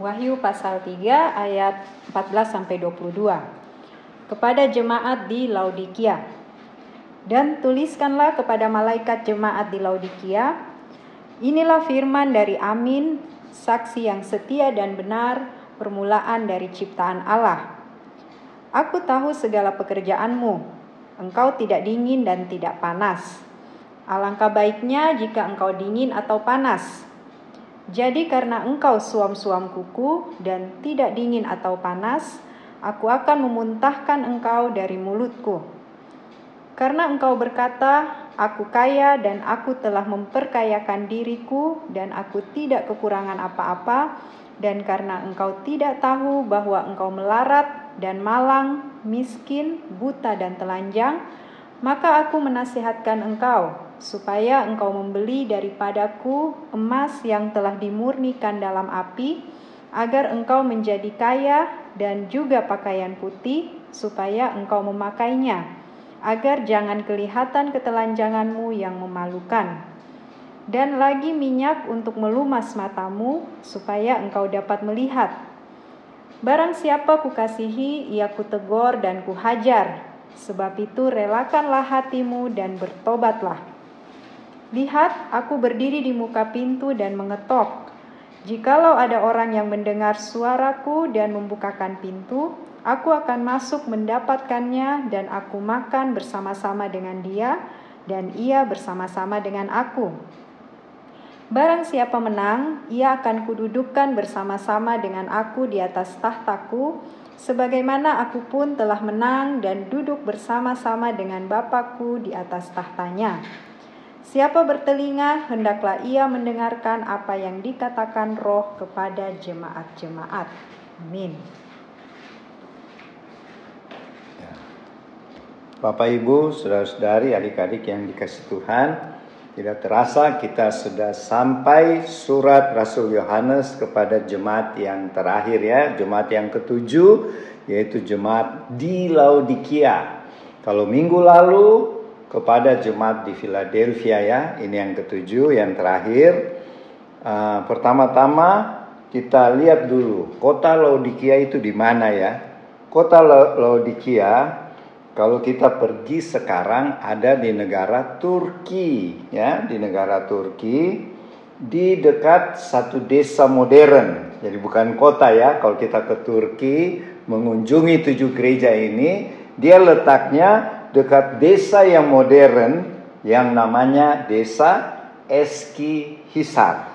Wahyu pasal 3 ayat 14 sampai 22. Kepada jemaat di Laodikia. Dan tuliskanlah kepada malaikat jemaat di Laodikia, inilah firman dari Amin, saksi yang setia dan benar, permulaan dari ciptaan Allah. Aku tahu segala pekerjaanmu. Engkau tidak dingin dan tidak panas. Alangkah baiknya jika engkau dingin atau panas. Jadi karena engkau suam-suam kuku dan tidak dingin atau panas, aku akan memuntahkan engkau dari mulutku. Karena engkau berkata, aku kaya dan aku telah memperkayakan diriku dan aku tidak kekurangan apa-apa, dan karena engkau tidak tahu bahwa engkau melarat dan malang, miskin, buta dan telanjang, maka aku menasihatkan engkau supaya engkau membeli daripadaku emas yang telah dimurnikan dalam api, agar engkau menjadi kaya dan juga pakaian putih, supaya engkau memakainya, agar jangan kelihatan ketelanjanganmu yang memalukan. Dan lagi minyak untuk melumas matamu, supaya engkau dapat melihat. Barang siapa kukasihi, ia kutegur dan kuhajar. Sebab itu relakanlah hatimu dan bertobatlah Lihat, aku berdiri di muka pintu dan mengetok. Jikalau ada orang yang mendengar suaraku dan membukakan pintu, aku akan masuk mendapatkannya dan aku makan bersama-sama dengan dia dan ia bersama-sama dengan aku. Barang siapa menang, ia akan kududukkan bersama-sama dengan aku di atas tahtaku, sebagaimana aku pun telah menang dan duduk bersama-sama dengan Bapakku di atas tahtanya. Siapa bertelinga, hendaklah ia mendengarkan apa yang dikatakan Roh kepada jemaat-jemaat. Amin. Ya. Bapak, Ibu, saudara-saudari, adik-adik yang dikasih Tuhan, tidak terasa kita sudah sampai surat Rasul Yohanes kepada jemaat yang terakhir ya, jemaat yang ketujuh, yaitu jemaat di Laodikia. Kalau minggu lalu kepada jemaat di Philadelphia ya. Ini yang ketujuh, yang terakhir. Uh, pertama-tama kita lihat dulu kota Laodikia itu di mana ya. Kota Laodikia kalau kita pergi sekarang ada di negara Turki ya, di negara Turki di dekat satu desa modern. Jadi bukan kota ya. Kalau kita ke Turki mengunjungi tujuh gereja ini, dia letaknya dekat desa yang modern yang namanya desa Eski Hisar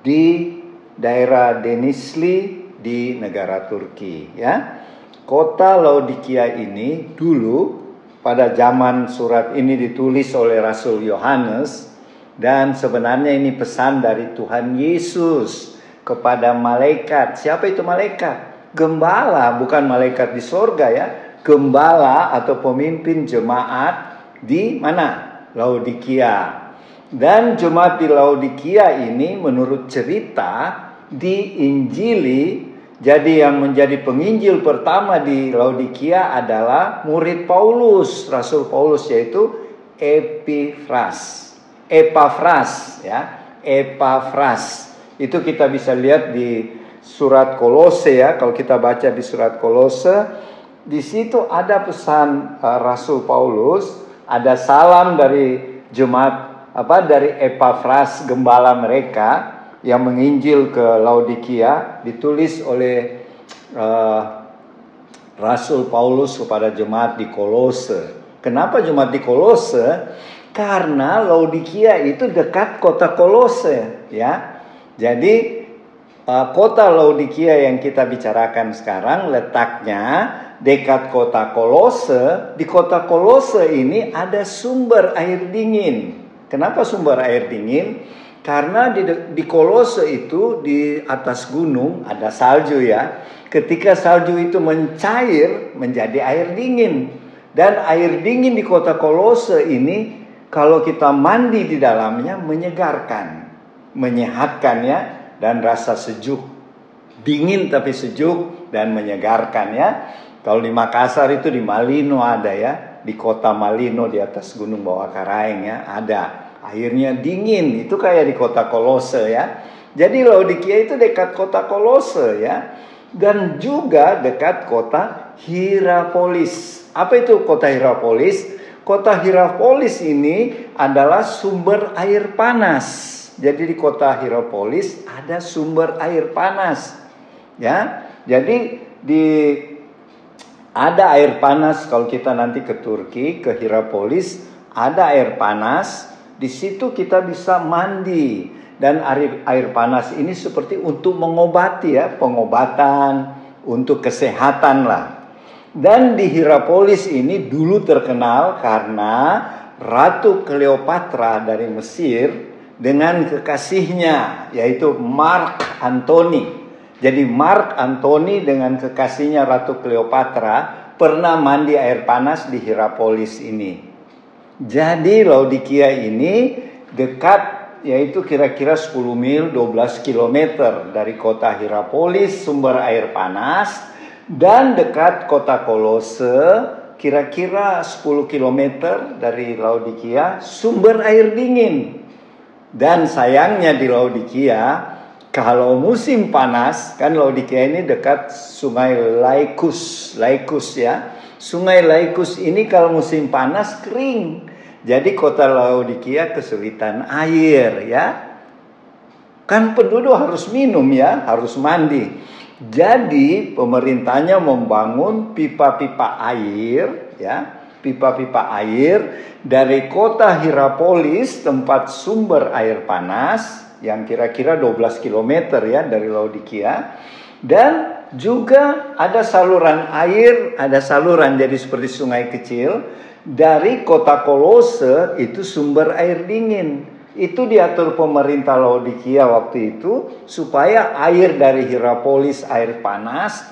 di daerah Denizli di negara Turki ya. Kota Laodikia ini dulu pada zaman surat ini ditulis oleh Rasul Yohanes dan sebenarnya ini pesan dari Tuhan Yesus kepada malaikat. Siapa itu malaikat? Gembala, bukan malaikat di sorga ya gembala atau pemimpin jemaat di mana? Laodikia. Dan jemaat di Laodikia ini menurut cerita di Injili jadi yang menjadi penginjil pertama di Laodikia adalah murid Paulus, Rasul Paulus yaitu Epifras. Epafras ya, Epafras. Itu kita bisa lihat di surat Kolose ya, kalau kita baca di surat Kolose di situ ada pesan uh, Rasul Paulus, ada salam dari jemaat apa dari Epafras gembala mereka yang menginjil ke Laodikia ditulis oleh uh, Rasul Paulus kepada jemaat di Kolose. Kenapa jemaat di Kolose? Karena Laodikia itu dekat kota Kolose, ya. Jadi uh, kota Laodikia yang kita bicarakan sekarang letaknya dekat kota Kolose, di kota Kolose ini ada sumber air dingin. Kenapa sumber air dingin? Karena di, di Kolose itu di atas gunung ada salju ya. Ketika salju itu mencair menjadi air dingin. Dan air dingin di kota Kolose ini kalau kita mandi di dalamnya menyegarkan, menyehatkan ya dan rasa sejuk. Dingin tapi sejuk dan menyegarkan ya. Kalau di Makassar itu di Malino ada ya, di kota Malino di atas Gunung Bawah Karaeng ya, ada. Airnya dingin, itu kayak di kota Kolose ya. Jadi Laodikia itu dekat kota Kolose ya. Dan juga dekat kota Hierapolis. Apa itu kota Hierapolis? Kota Hierapolis ini adalah sumber air panas. Jadi di kota Hierapolis ada sumber air panas. Ya. Jadi di ada air panas kalau kita nanti ke Turki, ke Hierapolis, ada air panas. Di situ kita bisa mandi dan air air panas ini seperti untuk mengobati ya, pengobatan untuk kesehatan lah. Dan di Hierapolis ini dulu terkenal karena Ratu Cleopatra dari Mesir dengan kekasihnya yaitu Mark Antony jadi Mark Antony dengan kekasihnya Ratu Cleopatra pernah mandi air panas di Hierapolis ini. Jadi Laodikia ini dekat yaitu kira-kira 10 mil 12 km dari kota Hierapolis sumber air panas dan dekat kota Kolose kira-kira 10 km dari Laodikia sumber air dingin. Dan sayangnya di Laodikia kalau musim panas, kan Laodikia ini dekat sungai Laikus, Laikus ya. Sungai Laikus ini kalau musim panas kering. Jadi kota Laodikia kesulitan air ya. Kan penduduk harus minum ya, harus mandi. Jadi pemerintahnya membangun pipa-pipa air ya, pipa-pipa air dari kota Hierapolis tempat sumber air panas yang kira-kira 12 km ya dari Laodikia dan juga ada saluran air, ada saluran jadi seperti sungai kecil dari kota Kolose itu sumber air dingin. Itu diatur pemerintah Laodikia waktu itu supaya air dari Hierapolis air panas,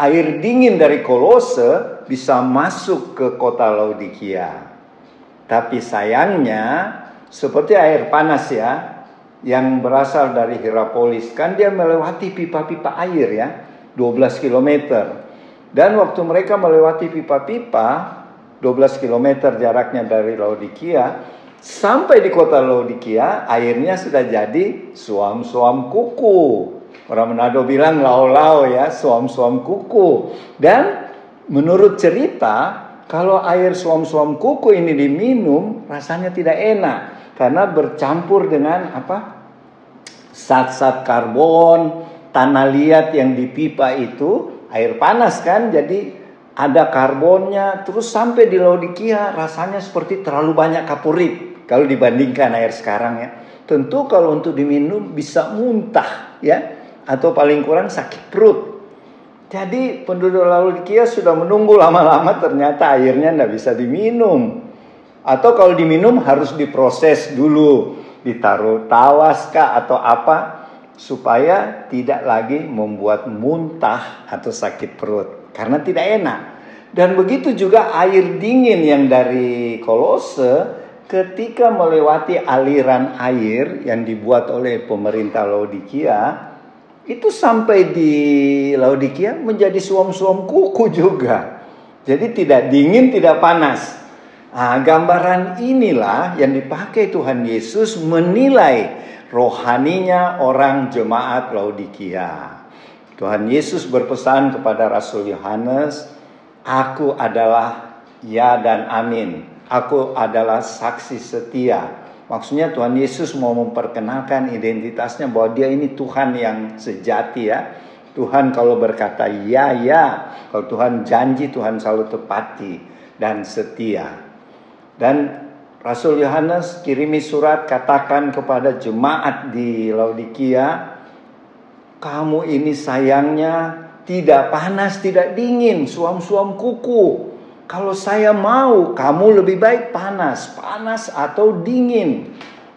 air dingin dari Kolose bisa masuk ke kota Laodikia. Tapi sayangnya seperti air panas ya, yang berasal dari Hierapolis. Kan dia melewati pipa-pipa air ya 12 km dan waktu mereka melewati pipa-pipa 12 km jaraknya dari Laodikia sampai di kota Laodikia airnya sudah jadi suam-suam kuku. Orang Manado bilang lau-lau ya suam-suam kuku. Dan menurut cerita kalau air suam-suam kuku ini diminum rasanya tidak enak. Karena bercampur dengan apa zat-zat karbon, tanah liat yang di pipa itu air panas kan, jadi ada karbonnya, terus sampai di Laodikia rasanya seperti terlalu banyak kapurit kalau dibandingkan air sekarang ya. Tentu kalau untuk diminum bisa muntah ya, atau paling kurang sakit perut. Jadi penduduk Laodikia sudah menunggu lama-lama ternyata airnya tidak bisa diminum. Atau kalau diminum harus diproses dulu ditaruh tawas kah atau apa supaya tidak lagi membuat muntah atau sakit perut karena tidak enak. Dan begitu juga air dingin yang dari Kolose ketika melewati aliran air yang dibuat oleh pemerintah Laodikia itu sampai di Laodikia menjadi suam-suam kuku juga. Jadi tidak dingin, tidak panas. Nah, gambaran inilah yang dipakai Tuhan Yesus menilai rohaninya orang jemaat Laodikia. Tuhan Yesus berpesan kepada Rasul Yohanes, "Aku adalah ya dan amin. Aku adalah saksi setia." Maksudnya Tuhan Yesus mau memperkenalkan identitasnya bahwa dia ini Tuhan yang sejati ya. Tuhan kalau berkata ya ya, kalau Tuhan janji Tuhan selalu tepati dan setia. Dan Rasul Yohanes kirimi surat katakan kepada jemaat di Laodikia, kamu ini sayangnya tidak panas, tidak dingin, suam-suam kuku. Kalau saya mau, kamu lebih baik panas, panas atau dingin.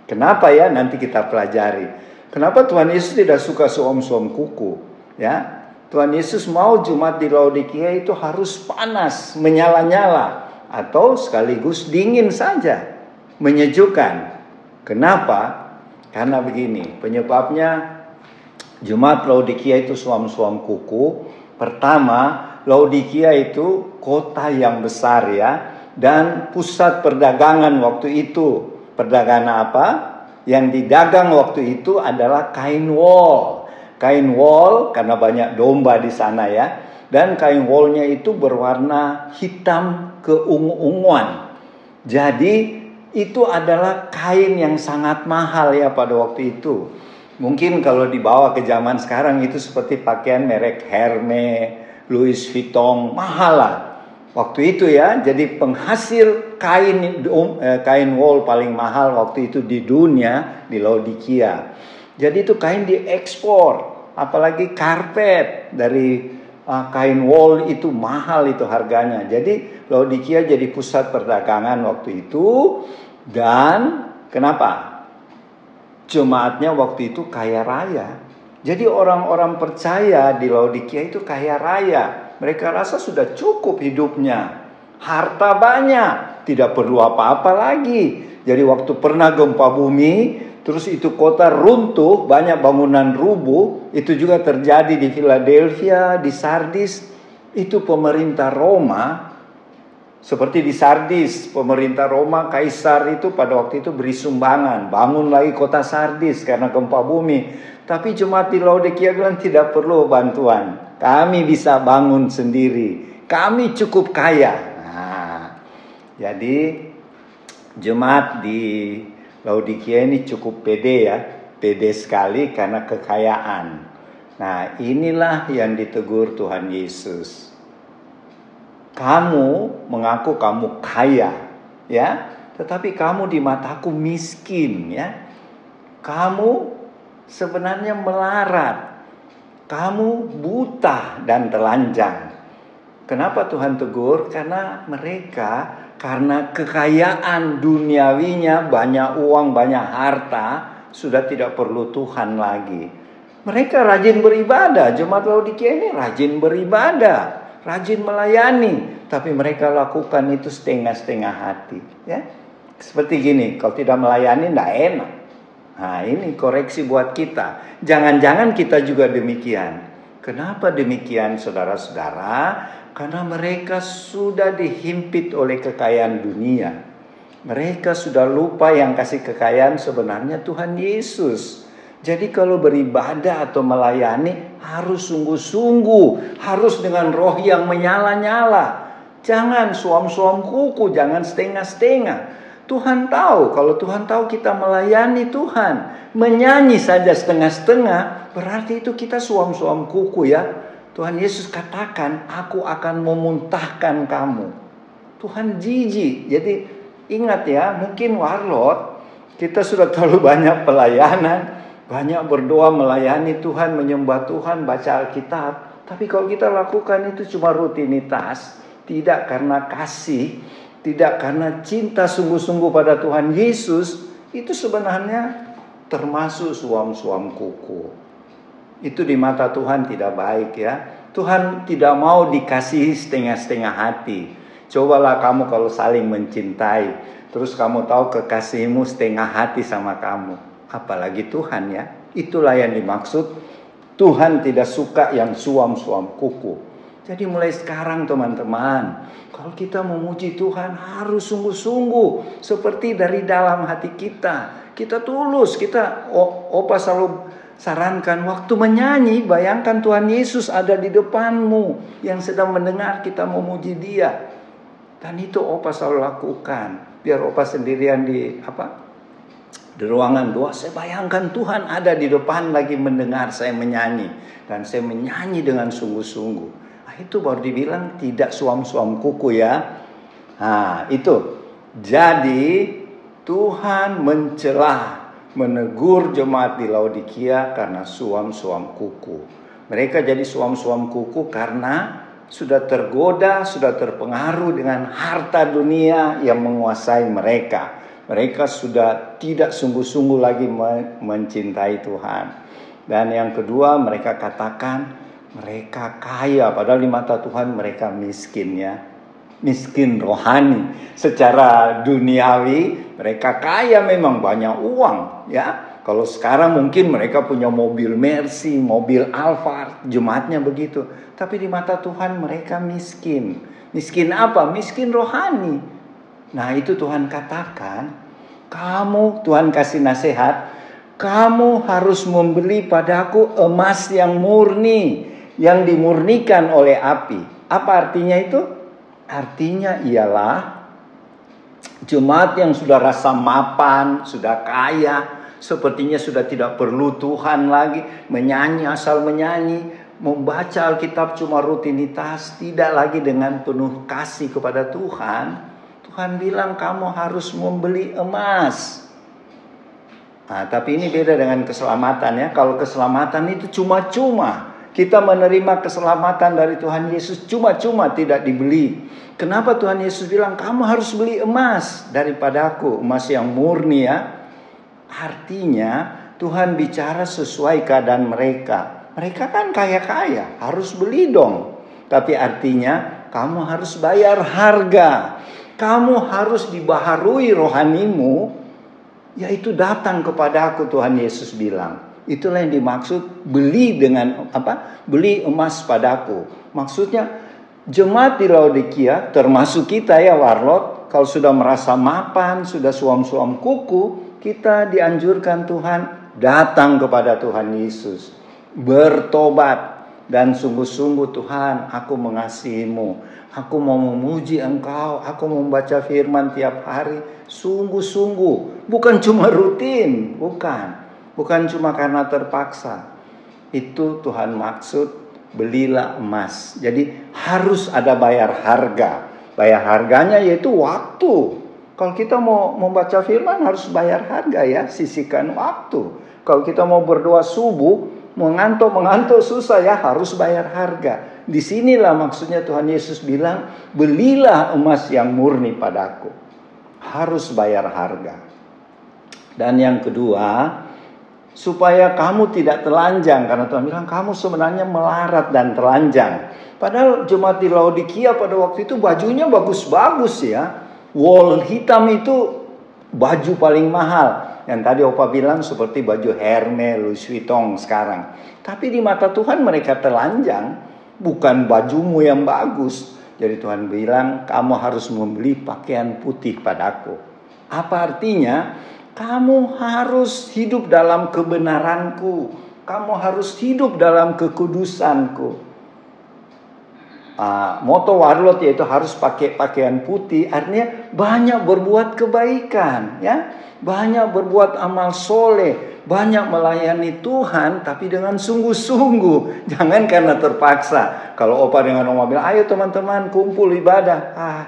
Kenapa ya? Nanti kita pelajari. Kenapa Tuhan Yesus tidak suka suam-suam kuku? Ya, Tuhan Yesus mau Jumat di Laodikia itu harus panas, menyala-nyala atau sekaligus dingin saja, menyejukkan. Kenapa? Karena begini, penyebabnya Jumat Laodikia itu suam-suam kuku. Pertama, Laodikia itu kota yang besar ya dan pusat perdagangan waktu itu. Perdagangan apa? yang didagang waktu itu adalah kain wol. Kain wol karena banyak domba di sana ya. Dan kain wolnya itu berwarna hitam keungu-unguan. Jadi itu adalah kain yang sangat mahal ya pada waktu itu. Mungkin kalau dibawa ke zaman sekarang itu seperti pakaian merek Hermes, Louis Vuitton, mahal lah. Waktu itu ya, jadi penghasil kain eh, kain wol paling mahal waktu itu di dunia di Laodikia. Jadi itu kain diekspor, apalagi karpet dari uh, kain wol itu mahal itu harganya. Jadi Laodikia jadi pusat perdagangan waktu itu dan kenapa? Jemaatnya waktu itu kaya raya. Jadi orang-orang percaya di Laodikia itu kaya raya. Mereka rasa sudah cukup hidupnya. Harta banyak, tidak perlu apa-apa lagi. Jadi waktu pernah gempa bumi, terus itu kota runtuh, banyak bangunan rubuh, itu juga terjadi di Philadelphia, di Sardis. Itu pemerintah Roma seperti di Sardis, pemerintah Roma, Kaisar itu pada waktu itu beri sumbangan, bangun lagi kota Sardis karena gempa bumi. Tapi jemaat di Laodikia bilang tidak perlu bantuan. Kami bisa bangun sendiri. Kami cukup kaya. Nah, jadi jemaat di Laodikia ini cukup pede ya. Pede sekali karena kekayaan. Nah, inilah yang ditegur Tuhan Yesus. Kamu mengaku kamu kaya, ya, tetapi kamu di mataku miskin, ya. Kamu sebenarnya melarat. Kamu buta dan telanjang. Kenapa Tuhan tegur? Karena mereka karena kekayaan duniawinya banyak uang, banyak harta, sudah tidak perlu Tuhan lagi. Mereka rajin beribadah, jemaat Laodikia ini rajin beribadah, rajin melayani, tapi mereka lakukan itu setengah-setengah hati, ya. Seperti gini, kalau tidak melayani tidak enak. Nah ini koreksi buat kita. Jangan-jangan kita juga demikian. Kenapa demikian saudara-saudara? Karena mereka sudah dihimpit oleh kekayaan dunia. Mereka sudah lupa yang kasih kekayaan sebenarnya Tuhan Yesus. Jadi kalau beribadah atau melayani harus sungguh-sungguh, harus dengan roh yang menyala-nyala. Jangan suam-suam kuku, jangan setengah-setengah. Tuhan tahu, kalau Tuhan tahu kita melayani Tuhan, menyanyi saja setengah-setengah, berarti itu kita suam-suam kuku ya. Tuhan Yesus katakan, aku akan memuntahkan kamu. Tuhan jijik. Jadi ingat ya, mungkin warlot, kita sudah terlalu banyak pelayanan, banyak berdoa melayani Tuhan, menyembah Tuhan, baca Alkitab. Tapi kalau kita lakukan itu cuma rutinitas, tidak karena kasih, tidak karena cinta sungguh-sungguh pada Tuhan Yesus, itu sebenarnya termasuk suam-suam kuku. Itu di mata Tuhan tidak baik ya. Tuhan tidak mau dikasih setengah-setengah hati. Cobalah kamu kalau saling mencintai, terus kamu tahu kekasihmu setengah hati sama kamu. Apalagi Tuhan ya. Itulah yang dimaksud Tuhan tidak suka yang suam-suam kuku. Jadi mulai sekarang teman-teman, kalau kita memuji Tuhan harus sungguh-sungguh seperti dari dalam hati kita. Kita tulus, kita opa selalu sarankan waktu menyanyi, bayangkan Tuhan Yesus ada di depanmu yang sedang mendengar kita memuji Dia. Dan itu opa selalu lakukan. Biar opa sendirian di apa? Di ruangan doa, saya bayangkan Tuhan ada di depan lagi mendengar saya menyanyi. Dan saya menyanyi dengan sungguh-sungguh itu baru dibilang tidak suam-suam kuku ya. Nah, itu. Jadi Tuhan mencela, menegur jemaat di Laodikia karena suam-suam kuku. Mereka jadi suam-suam kuku karena sudah tergoda, sudah terpengaruh dengan harta dunia yang menguasai mereka. Mereka sudah tidak sungguh-sungguh lagi mencintai Tuhan. Dan yang kedua, mereka katakan, mereka kaya padahal di mata Tuhan mereka miskin ya. Miskin rohani. Secara duniawi mereka kaya memang banyak uang ya. Kalau sekarang mungkin mereka punya mobil Mercy, mobil Alphard, jemaatnya begitu. Tapi di mata Tuhan mereka miskin. Miskin apa? Miskin rohani. Nah itu Tuhan katakan, Kamu, Tuhan kasih nasihat, kamu harus membeli padaku emas yang murni, yang dimurnikan oleh api. Apa artinya itu? Artinya ialah jemaat yang sudah rasa mapan, sudah kaya, sepertinya sudah tidak perlu Tuhan lagi, menyanyi asal menyanyi, membaca Alkitab cuma rutinitas, tidak lagi dengan penuh kasih kepada Tuhan. Tuhan bilang kamu harus membeli emas. Nah, tapi ini beda dengan keselamatan ya. Kalau keselamatan itu cuma-cuma. Kita menerima keselamatan dari Tuhan Yesus cuma-cuma tidak dibeli. Kenapa Tuhan Yesus bilang kamu harus beli emas daripada aku, emas yang murni ya. Artinya Tuhan bicara sesuai keadaan mereka. Mereka kan kaya-kaya, harus beli dong. Tapi artinya kamu harus bayar harga. Kamu harus dibaharui rohanimu yaitu datang kepada aku Tuhan Yesus bilang. Itulah yang dimaksud beli dengan apa? Beli emas padaku. Maksudnya jemaat di Laodikia termasuk kita ya warlot kalau sudah merasa mapan, sudah suam-suam kuku, kita dianjurkan Tuhan datang kepada Tuhan Yesus. Bertobat dan sungguh-sungguh Tuhan aku mengasihimu. Aku mau memuji engkau, aku membaca firman tiap hari sungguh-sungguh, bukan cuma rutin, bukan. Bukan cuma karena terpaksa. Itu Tuhan maksud belilah emas. Jadi harus ada bayar harga. Bayar harganya yaitu waktu. Kalau kita mau membaca firman harus bayar harga ya, sisihkan waktu. Kalau kita mau berdoa subuh, mengantuk mengantuk susah ya, harus bayar harga. Di sinilah maksudnya Tuhan Yesus bilang, belilah emas yang murni padaku harus bayar harga. Dan yang kedua, supaya kamu tidak telanjang karena Tuhan bilang kamu sebenarnya melarat dan telanjang. Padahal jemaat di Laodikia pada waktu itu bajunya bagus-bagus ya. Wol hitam itu baju paling mahal. Yang tadi Opa bilang seperti baju Hermes, Louis Vuitton sekarang. Tapi di mata Tuhan mereka telanjang, bukan bajumu yang bagus. Jadi Tuhan bilang, kamu harus membeli pakaian putih padaku. Apa artinya? Kamu harus hidup dalam kebenaranku. Kamu harus hidup dalam kekudusanku. Uh, moto warlot yaitu harus pakai pakaian putih artinya banyak berbuat kebaikan ya banyak berbuat amal soleh banyak melayani Tuhan tapi dengan sungguh-sungguh. Jangan karena terpaksa. Kalau opa dengan oma bilang, ayo teman-teman kumpul ibadah. Ah,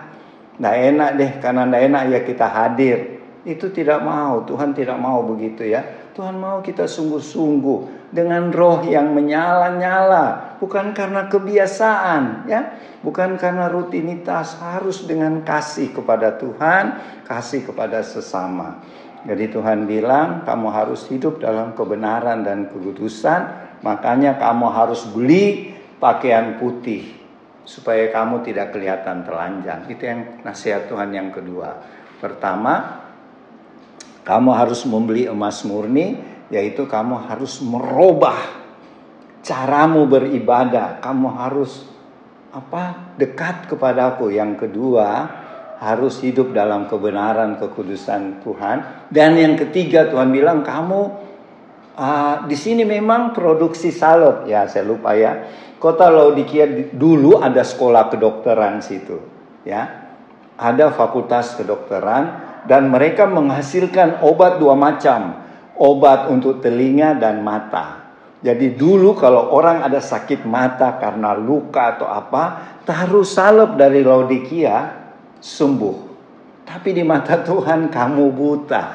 nggak enak deh karena nggak enak ya kita hadir. Itu tidak mau, Tuhan tidak mau begitu ya. Tuhan mau kita sungguh-sungguh dengan roh yang menyala-nyala, bukan karena kebiasaan ya, bukan karena rutinitas, harus dengan kasih kepada Tuhan, kasih kepada sesama. Jadi Tuhan bilang kamu harus hidup dalam kebenaran dan kekudusan, makanya kamu harus beli pakaian putih supaya kamu tidak kelihatan telanjang. Itu yang nasihat Tuhan yang kedua. Pertama, kamu harus membeli emas murni, yaitu kamu harus merubah caramu beribadah. Kamu harus apa? dekat kepadaku. Yang kedua, harus hidup dalam kebenaran kekudusan Tuhan. Dan yang ketiga Tuhan bilang kamu uh, di sini memang produksi salep ya saya lupa ya. Kota Laodikia dulu ada sekolah kedokteran situ ya. Ada fakultas kedokteran dan mereka menghasilkan obat dua macam. Obat untuk telinga dan mata. Jadi dulu kalau orang ada sakit mata karena luka atau apa, taruh salep dari Laodikia sembuh. Tapi di mata Tuhan kamu buta.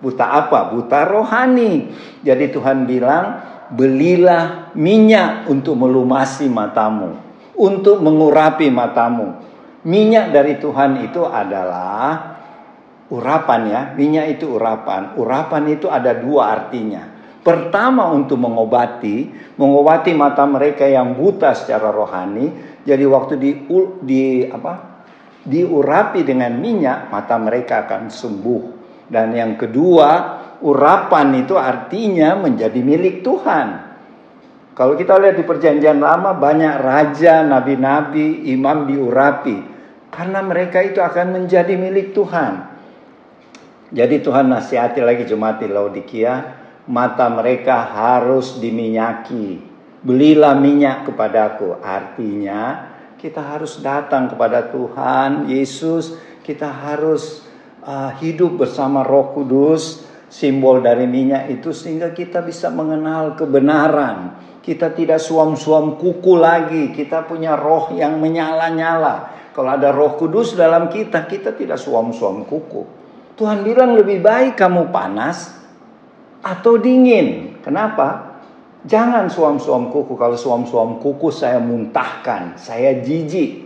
Buta apa? Buta rohani. Jadi Tuhan bilang, belilah minyak untuk melumasi matamu. Untuk mengurapi matamu. Minyak dari Tuhan itu adalah urapan ya. Minyak itu urapan. Urapan itu ada dua artinya. Pertama untuk mengobati, mengobati mata mereka yang buta secara rohani. Jadi waktu di di apa? diurapi dengan minyak, mata mereka akan sembuh. Dan yang kedua, urapan itu artinya menjadi milik Tuhan. Kalau kita lihat di perjanjian lama banyak raja, nabi-nabi, imam diurapi. Karena mereka itu akan menjadi milik Tuhan. Jadi Tuhan nasihati lagi jemaat di Laodikia, mata mereka harus diminyaki. Belilah minyak kepadaku. Artinya kita harus datang kepada Tuhan Yesus, kita harus uh, hidup bersama Roh Kudus, simbol dari minyak itu sehingga kita bisa mengenal kebenaran. Kita tidak suam-suam kuku lagi, kita punya roh yang menyala-nyala. Kalau ada Roh Kudus dalam kita, kita tidak suam-suam kuku. Tuhan bilang lebih baik kamu panas atau dingin. Kenapa? Jangan suam-suam kuku. Kalau suam-suam kuku saya muntahkan, saya jijik.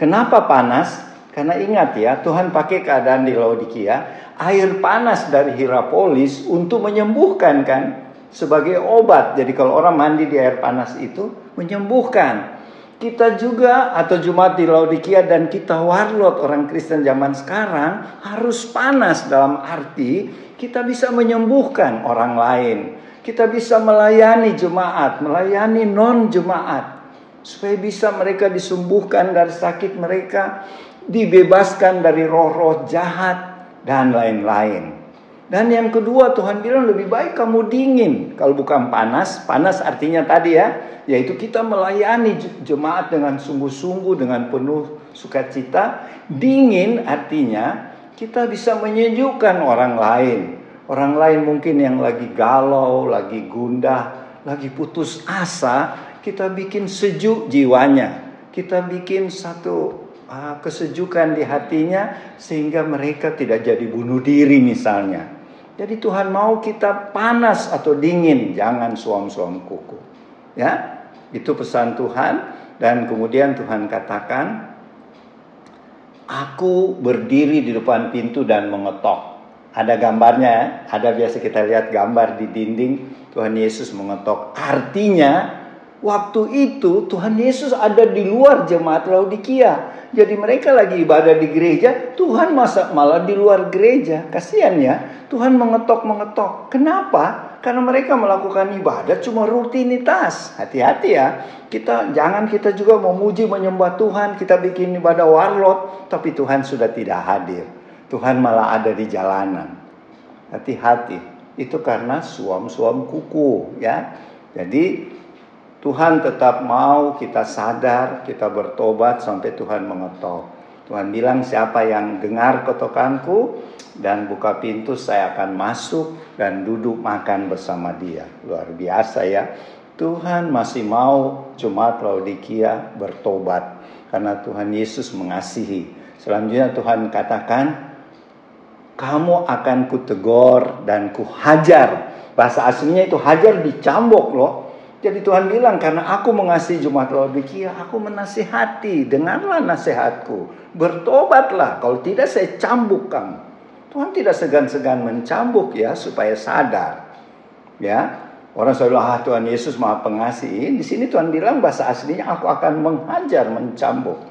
Kenapa panas? Karena ingat ya, Tuhan pakai keadaan di Laodikia, air panas dari Hirapolis untuk menyembuhkan kan sebagai obat. Jadi kalau orang mandi di air panas itu menyembuhkan kita juga atau Jumat di Laodikia dan kita warlot orang Kristen zaman sekarang harus panas dalam arti kita bisa menyembuhkan orang lain. Kita bisa melayani jemaat, melayani non jemaat supaya bisa mereka disembuhkan dari sakit mereka, dibebaskan dari roh-roh jahat dan lain-lain. Dan yang kedua Tuhan bilang lebih baik kamu dingin. Kalau bukan panas, panas artinya tadi ya, yaitu kita melayani jemaat dengan sungguh-sungguh, dengan penuh sukacita. Dingin artinya kita bisa menyejukkan orang lain. Orang lain mungkin yang lagi galau, lagi gundah, lagi putus asa, kita bikin sejuk jiwanya. Kita bikin satu uh, kesejukan di hatinya sehingga mereka tidak jadi bunuh diri misalnya. Jadi Tuhan mau kita panas atau dingin, jangan suam-suam kuku. Ya, itu pesan Tuhan dan kemudian Tuhan katakan, Aku berdiri di depan pintu dan mengetok. Ada gambarnya, ada biasa kita lihat gambar di dinding Tuhan Yesus mengetok. Artinya waktu itu Tuhan Yesus ada di luar jemaat Laodikia. Jadi mereka lagi ibadah di gereja, Tuhan masa malah di luar gereja. Kasihan ya, Tuhan mengetok-mengetok. Kenapa? Karena mereka melakukan ibadah cuma rutinitas. Hati-hati ya. Kita jangan kita juga memuji menyembah Tuhan, kita bikin ibadah warlot, tapi Tuhan sudah tidak hadir. Tuhan malah ada di jalanan. Hati-hati. Itu karena suam-suam kuku ya. Jadi Tuhan tetap mau kita sadar, kita bertobat sampai Tuhan mengetok. Tuhan bilang siapa yang dengar ketokanku dan buka pintu saya akan masuk dan duduk makan bersama dia. Luar biasa ya. Tuhan masih mau jemaat Laodikia bertobat karena Tuhan Yesus mengasihi. Selanjutnya Tuhan katakan, kamu akan kutegor dan kuhajar. Bahasa aslinya itu hajar dicambuk loh. Jadi Tuhan bilang karena aku mengasihi jemaat Laodikia, aku menasihati, dengarlah nasihatku, bertobatlah, kalau tidak saya cambuk kamu. Tuhan tidak segan-segan mencambuk ya supaya sadar. Ya, orang selalu ah Tuhan Yesus Maha Pengasih. Di sini Tuhan bilang bahasa aslinya aku akan menghajar, mencambuk.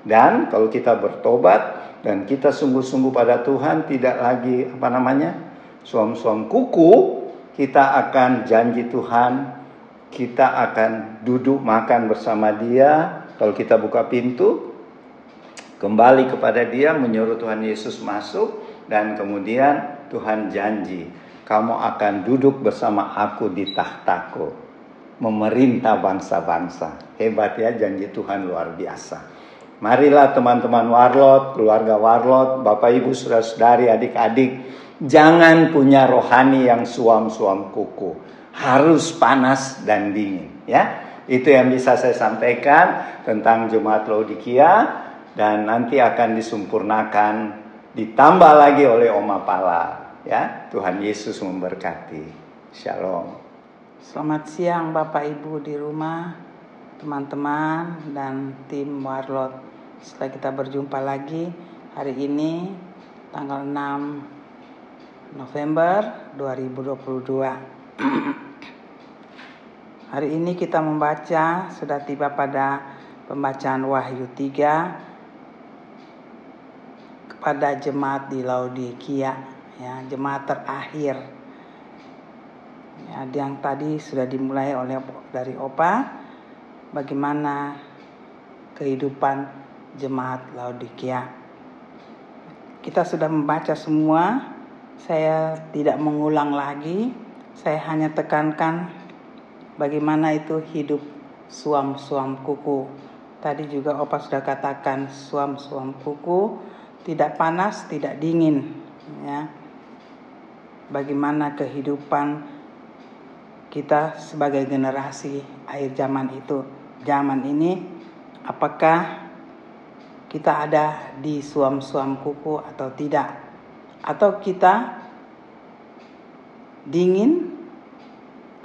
Dan kalau kita bertobat dan kita sungguh-sungguh pada Tuhan tidak lagi apa namanya? suam-suam kuku, kita akan janji Tuhan kita akan duduk makan bersama dia. Kalau kita buka pintu, kembali kepada dia, menyuruh Tuhan Yesus masuk, dan kemudian Tuhan janji, kamu akan duduk bersama aku di tahtaku, memerintah bangsa-bangsa. Hebat ya janji Tuhan luar biasa. Marilah teman-teman warlot, keluarga warlot, bapak ibu saudara-saudari, adik-adik, jangan punya rohani yang suam-suam kuku harus panas dan dingin ya. Itu yang bisa saya sampaikan tentang Jemaat Laodikia dan nanti akan disempurnakan ditambah lagi oleh Oma Pala ya. Tuhan Yesus memberkati. Shalom. Selamat siang Bapak Ibu di rumah, teman-teman dan tim Warlot. Setelah kita berjumpa lagi hari ini tanggal 6 November 2022. Hari ini kita membaca sudah tiba pada pembacaan Wahyu 3 kepada jemaat di Laodikia ya, jemaat terakhir. Ya, yang tadi sudah dimulai oleh dari Opa bagaimana kehidupan jemaat Laodikia. Kita sudah membaca semua Saya tidak mengulang lagi, saya hanya tekankan bagaimana itu hidup suam-suam kuku. Tadi juga Opa sudah katakan suam-suam kuku tidak panas, tidak dingin, ya. Bagaimana kehidupan kita sebagai generasi akhir zaman itu, zaman ini, apakah kita ada di suam-suam kuku atau tidak, atau kita dingin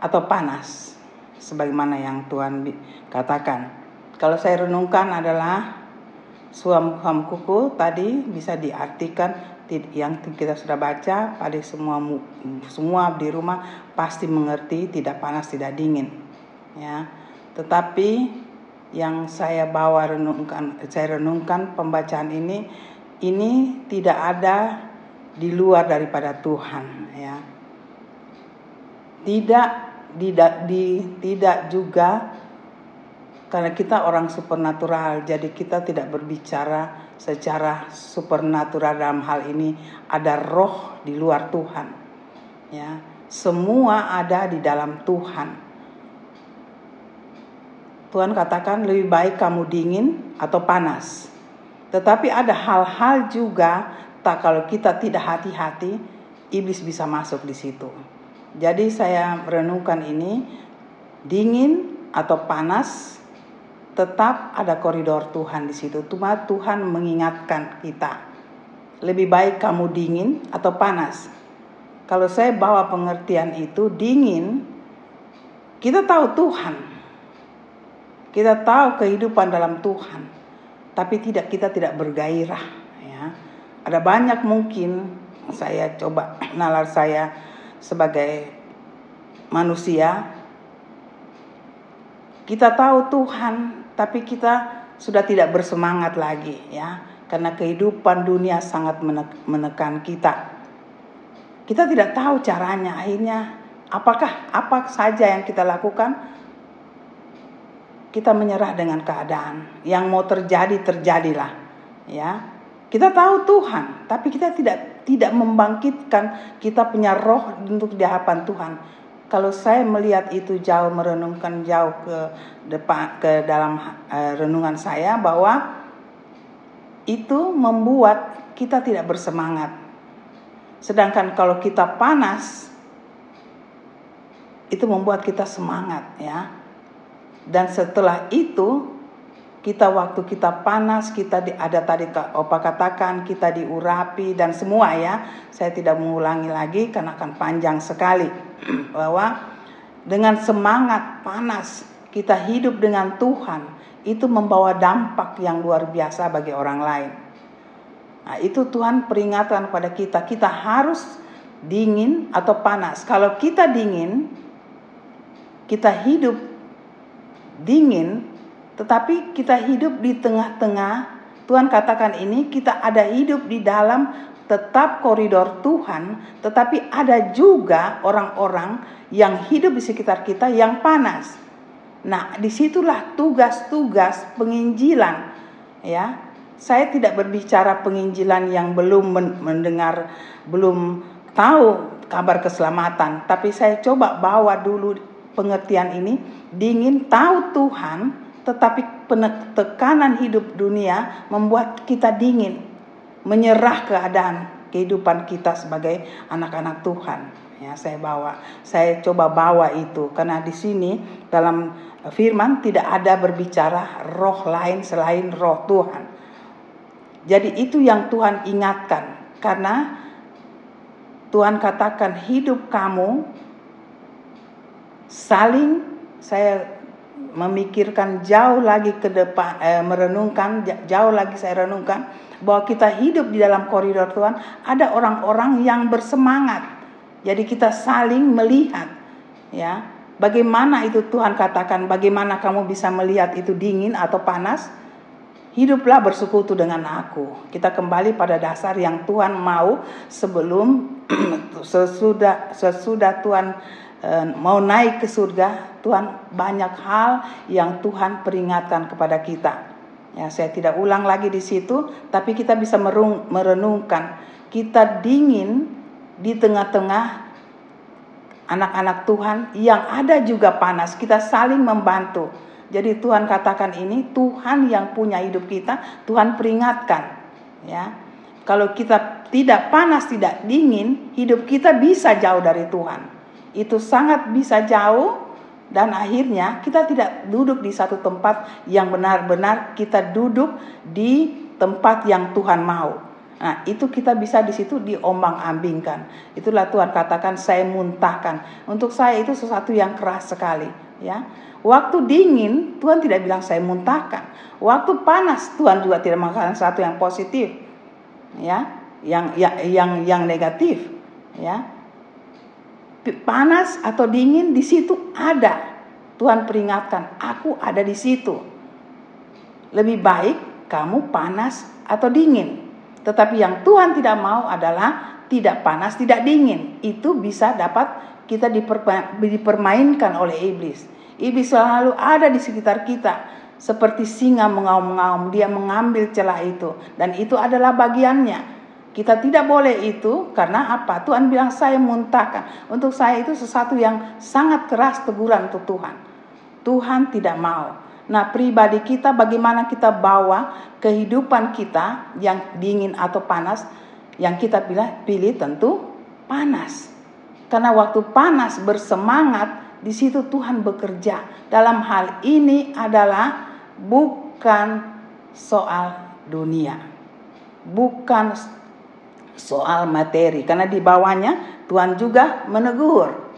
atau panas, sebagaimana yang Tuhan katakan. Kalau saya renungkan adalah Suam kuku tadi bisa diartikan yang kita sudah baca pada semua semua di rumah pasti mengerti tidak panas tidak dingin ya tetapi yang saya bawa renungkan saya renungkan pembacaan ini ini tidak ada di luar daripada Tuhan ya tidak tidak di tidak juga karena kita orang supernatural, jadi kita tidak berbicara secara supernatural dalam hal ini ada roh di luar Tuhan. Ya, semua ada di dalam Tuhan. Tuhan katakan lebih baik kamu dingin atau panas. Tetapi ada hal-hal juga tak kalau kita tidak hati-hati iblis bisa masuk di situ. Jadi saya merenungkan ini dingin atau panas tetap ada koridor Tuhan di situ. Cuma Tuhan mengingatkan kita. Lebih baik kamu dingin atau panas. Kalau saya bawa pengertian itu dingin, kita tahu Tuhan. Kita tahu kehidupan dalam Tuhan. Tapi tidak kita tidak bergairah ya. Ada banyak mungkin saya coba nalar saya sebagai manusia kita tahu Tuhan tapi kita sudah tidak bersemangat lagi ya. Karena kehidupan dunia sangat menekan kita. Kita tidak tahu caranya. Akhirnya apakah apa saja yang kita lakukan? Kita menyerah dengan keadaan. Yang mau terjadi terjadilah ya kita tahu Tuhan tapi kita tidak tidak membangkitkan kita punya roh untuk di hadapan Tuhan kalau saya melihat itu jauh merenungkan jauh ke depan ke dalam uh, renungan saya bahwa itu membuat kita tidak bersemangat. Sedangkan kalau kita panas itu membuat kita semangat ya. Dan setelah itu kita waktu kita panas kita di, ada tadi opa katakan kita diurapi dan semua ya. Saya tidak mengulangi lagi karena akan panjang sekali. Bahwa dengan semangat panas kita hidup dengan Tuhan itu membawa dampak yang luar biasa bagi orang lain. Nah itu Tuhan peringatkan pada kita. Kita harus dingin atau panas. Kalau kita dingin kita hidup dingin tetapi kita hidup di tengah-tengah, Tuhan katakan ini kita ada hidup di dalam tetap koridor Tuhan, tetapi ada juga orang-orang yang hidup di sekitar kita yang panas. Nah, di situlah tugas-tugas penginjilan, ya. Saya tidak berbicara penginjilan yang belum mendengar, belum tahu kabar keselamatan, tapi saya coba bawa dulu pengertian ini, dingin tahu Tuhan, tetapi tekanan hidup dunia membuat kita dingin, menyerah keadaan kehidupan kita sebagai anak-anak Tuhan. Ya, saya bawa, saya coba bawa itu karena di sini dalam firman tidak ada berbicara roh lain selain roh Tuhan. Jadi itu yang Tuhan ingatkan karena Tuhan katakan hidup kamu saling saya memikirkan jauh lagi ke depan, eh, merenungkan jauh lagi saya renungkan bahwa kita hidup di dalam koridor Tuhan, ada orang-orang yang bersemangat. Jadi kita saling melihat, ya. Bagaimana itu Tuhan katakan, bagaimana kamu bisa melihat itu dingin atau panas? Hiduplah bersekutu dengan aku. Kita kembali pada dasar yang Tuhan mau sebelum sesudah sesudah Tuhan mau naik ke surga, Tuhan banyak hal yang Tuhan peringatkan kepada kita. Ya, saya tidak ulang lagi di situ, tapi kita bisa merung, merenungkan. Kita dingin di tengah-tengah anak-anak Tuhan yang ada juga panas. Kita saling membantu. Jadi Tuhan katakan ini Tuhan yang punya hidup kita, Tuhan peringatkan. Ya. Kalau kita tidak panas, tidak dingin, hidup kita bisa jauh dari Tuhan. Itu sangat bisa jauh dan akhirnya kita tidak duduk di satu tempat yang benar-benar kita duduk di tempat yang Tuhan mau. Nah, itu kita bisa di situ diombang-ambingkan. Itulah Tuhan katakan saya muntahkan. Untuk saya itu sesuatu yang keras sekali, ya. Waktu dingin Tuhan tidak bilang saya muntahkan. Waktu panas Tuhan juga tidak mengatakan sesuatu yang positif. Ya, yang yang yang, yang negatif, ya panas atau dingin di situ ada. Tuhan peringatkan, aku ada di situ. Lebih baik kamu panas atau dingin. Tetapi yang Tuhan tidak mau adalah tidak panas, tidak dingin. Itu bisa dapat kita dipermainkan oleh iblis. Iblis selalu ada di sekitar kita. Seperti singa mengaum-ngaum, dia mengambil celah itu. Dan itu adalah bagiannya. Kita tidak boleh itu karena apa? Tuhan bilang saya muntahkan. Untuk saya itu sesuatu yang sangat keras teguran untuk Tuhan. Tuhan tidak mau. Nah, pribadi kita bagaimana kita bawa kehidupan kita yang dingin atau panas yang kita pilih pilih tentu panas. Karena waktu panas bersemangat di situ Tuhan bekerja. Dalam hal ini adalah bukan soal dunia. Bukan soal materi karena di bawahnya Tuhan juga menegur.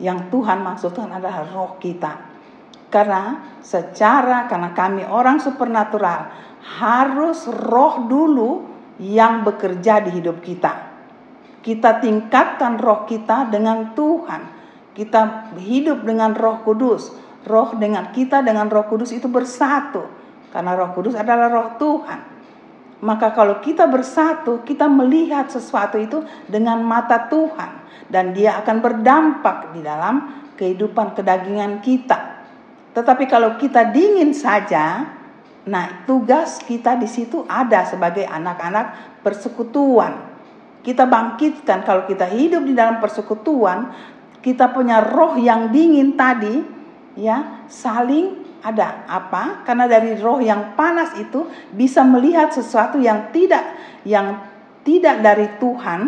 Yang Tuhan maksudkan adalah roh kita. Karena secara karena kami orang supernatural harus roh dulu yang bekerja di hidup kita. Kita tingkatkan roh kita dengan Tuhan. Kita hidup dengan Roh Kudus. Roh dengan kita dengan Roh Kudus itu bersatu. Karena Roh Kudus adalah roh Tuhan. Maka kalau kita bersatu, kita melihat sesuatu itu dengan mata Tuhan dan dia akan berdampak di dalam kehidupan kedagingan kita. Tetapi kalau kita dingin saja, nah tugas kita di situ ada sebagai anak-anak persekutuan. Kita bangkitkan kalau kita hidup di dalam persekutuan, kita punya roh yang dingin tadi, ya saling ada apa? Karena dari roh yang panas itu bisa melihat sesuatu yang tidak yang tidak dari Tuhan,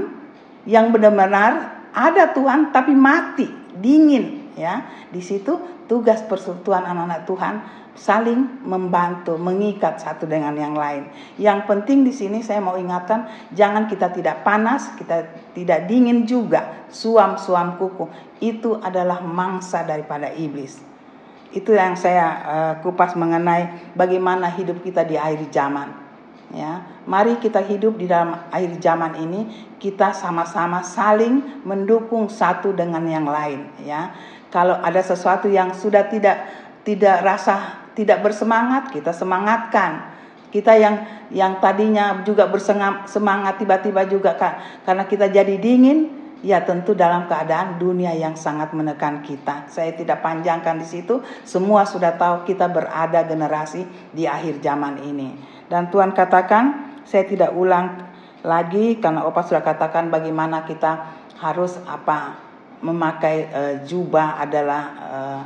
yang benar-benar ada Tuhan tapi mati, dingin ya. Di situ tugas persekutuan anak-anak Tuhan saling membantu, mengikat satu dengan yang lain. Yang penting di sini saya mau ingatkan, jangan kita tidak panas, kita tidak dingin juga, suam-suam kuku. Itu adalah mangsa daripada iblis. Itu yang saya uh, kupas mengenai bagaimana hidup kita di akhir zaman. Ya, mari kita hidup di dalam akhir zaman ini kita sama-sama saling mendukung satu dengan yang lain. Ya, kalau ada sesuatu yang sudah tidak tidak rasa tidak bersemangat kita semangatkan. Kita yang yang tadinya juga bersemangat tiba-tiba juga karena kita jadi dingin Ya tentu dalam keadaan dunia yang sangat menekan kita. Saya tidak panjangkan di situ. Semua sudah tahu kita berada generasi di akhir zaman ini. Dan Tuhan katakan, saya tidak ulang lagi karena Opa sudah katakan bagaimana kita harus apa memakai uh, jubah adalah uh,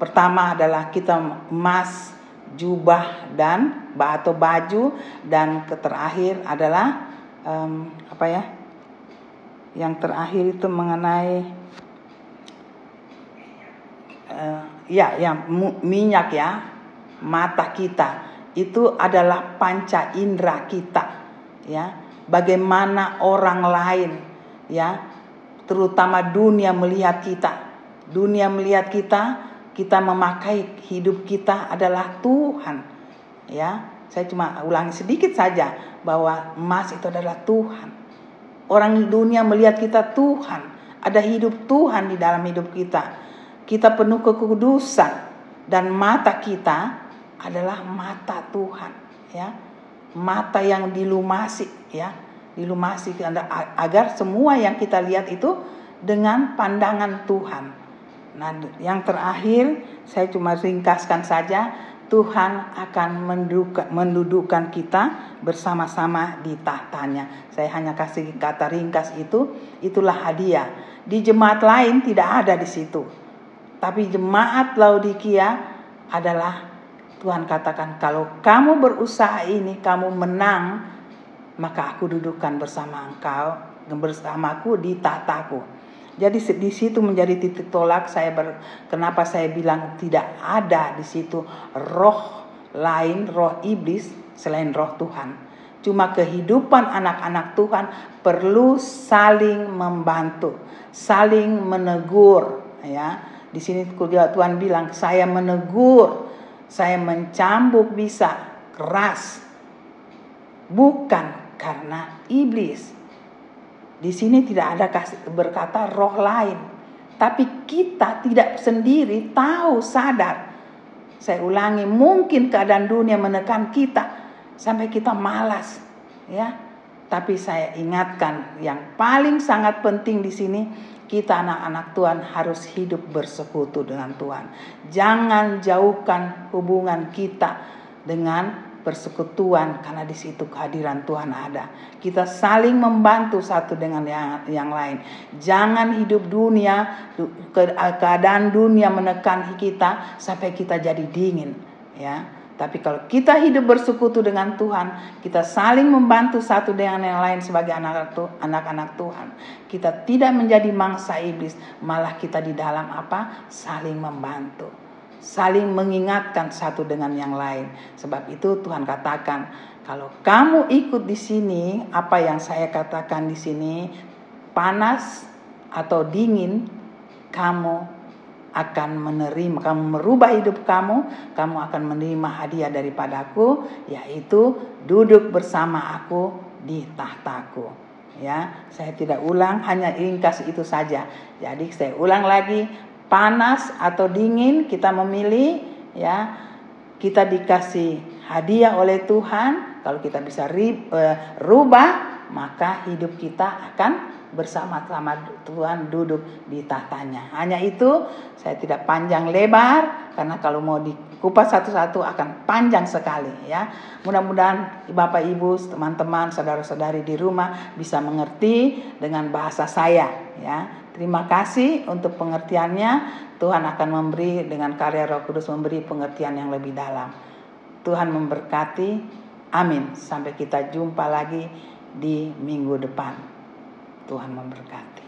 pertama adalah kita emas jubah dan atau baju dan terakhir adalah um, apa ya yang terakhir itu mengenai uh, ya yang minyak ya mata kita. Itu adalah panca indera kita ya. Bagaimana orang lain ya terutama dunia melihat kita. Dunia melihat kita kita memakai hidup kita adalah Tuhan ya. Saya cuma ulangi sedikit saja bahwa emas itu adalah Tuhan Orang dunia melihat kita Tuhan, ada hidup Tuhan di dalam hidup kita. Kita penuh kekudusan dan mata kita adalah mata Tuhan, ya. Mata yang dilumasi, ya. Dilumasi agar semua yang kita lihat itu dengan pandangan Tuhan. Nah, yang terakhir saya cuma ringkaskan saja Tuhan akan mendudukan, kita bersama-sama di tahtanya. Saya hanya kasih kata ringkas itu, itulah hadiah. Di jemaat lain tidak ada di situ. Tapi jemaat Laodikia adalah Tuhan katakan kalau kamu berusaha ini kamu menang maka aku dudukkan bersama engkau bersamaku di tahtaku. Jadi di situ menjadi titik tolak saya ber, kenapa saya bilang tidak ada di situ roh lain, roh iblis selain roh Tuhan. Cuma kehidupan anak-anak Tuhan perlu saling membantu, saling menegur ya. Di sini Tuhan bilang saya menegur, saya mencambuk bisa keras. Bukan karena iblis, di sini tidak ada berkata roh lain. Tapi kita tidak sendiri tahu, sadar. Saya ulangi, mungkin keadaan dunia menekan kita sampai kita malas, ya. Tapi saya ingatkan yang paling sangat penting di sini kita anak-anak Tuhan harus hidup bersekutu dengan Tuhan. Jangan jauhkan hubungan kita dengan persekutuan karena di situ kehadiran Tuhan ada. Kita saling membantu satu dengan yang, yang lain. Jangan hidup dunia keadaan dunia menekan kita sampai kita jadi dingin, ya. Tapi kalau kita hidup bersekutu dengan Tuhan, kita saling membantu satu dengan yang lain sebagai anak-anak Tuhan. Kita tidak menjadi mangsa iblis, malah kita di dalam apa? Saling membantu saling mengingatkan satu dengan yang lain. Sebab itu Tuhan katakan, kalau kamu ikut di sini, apa yang saya katakan di sini, panas atau dingin, kamu akan menerima, kamu merubah hidup kamu, kamu akan menerima hadiah daripadaku, yaitu duduk bersama aku di tahtaku. Ya, saya tidak ulang, hanya ringkas itu saja. Jadi saya ulang lagi, panas atau dingin kita memilih ya kita dikasih hadiah oleh Tuhan. Kalau kita bisa rib, uh, rubah maka hidup kita akan bersama-sama Tuhan duduk di tahtanya. Hanya itu saya tidak panjang lebar karena kalau mau dikupas satu-satu akan panjang sekali ya. Mudah-mudahan Bapak Ibu teman-teman saudara-saudari di rumah bisa mengerti dengan bahasa saya ya Terima kasih untuk pengertiannya. Tuhan akan memberi dengan karya Roh Kudus memberi pengertian yang lebih dalam. Tuhan memberkati. Amin. Sampai kita jumpa lagi di minggu depan. Tuhan memberkati.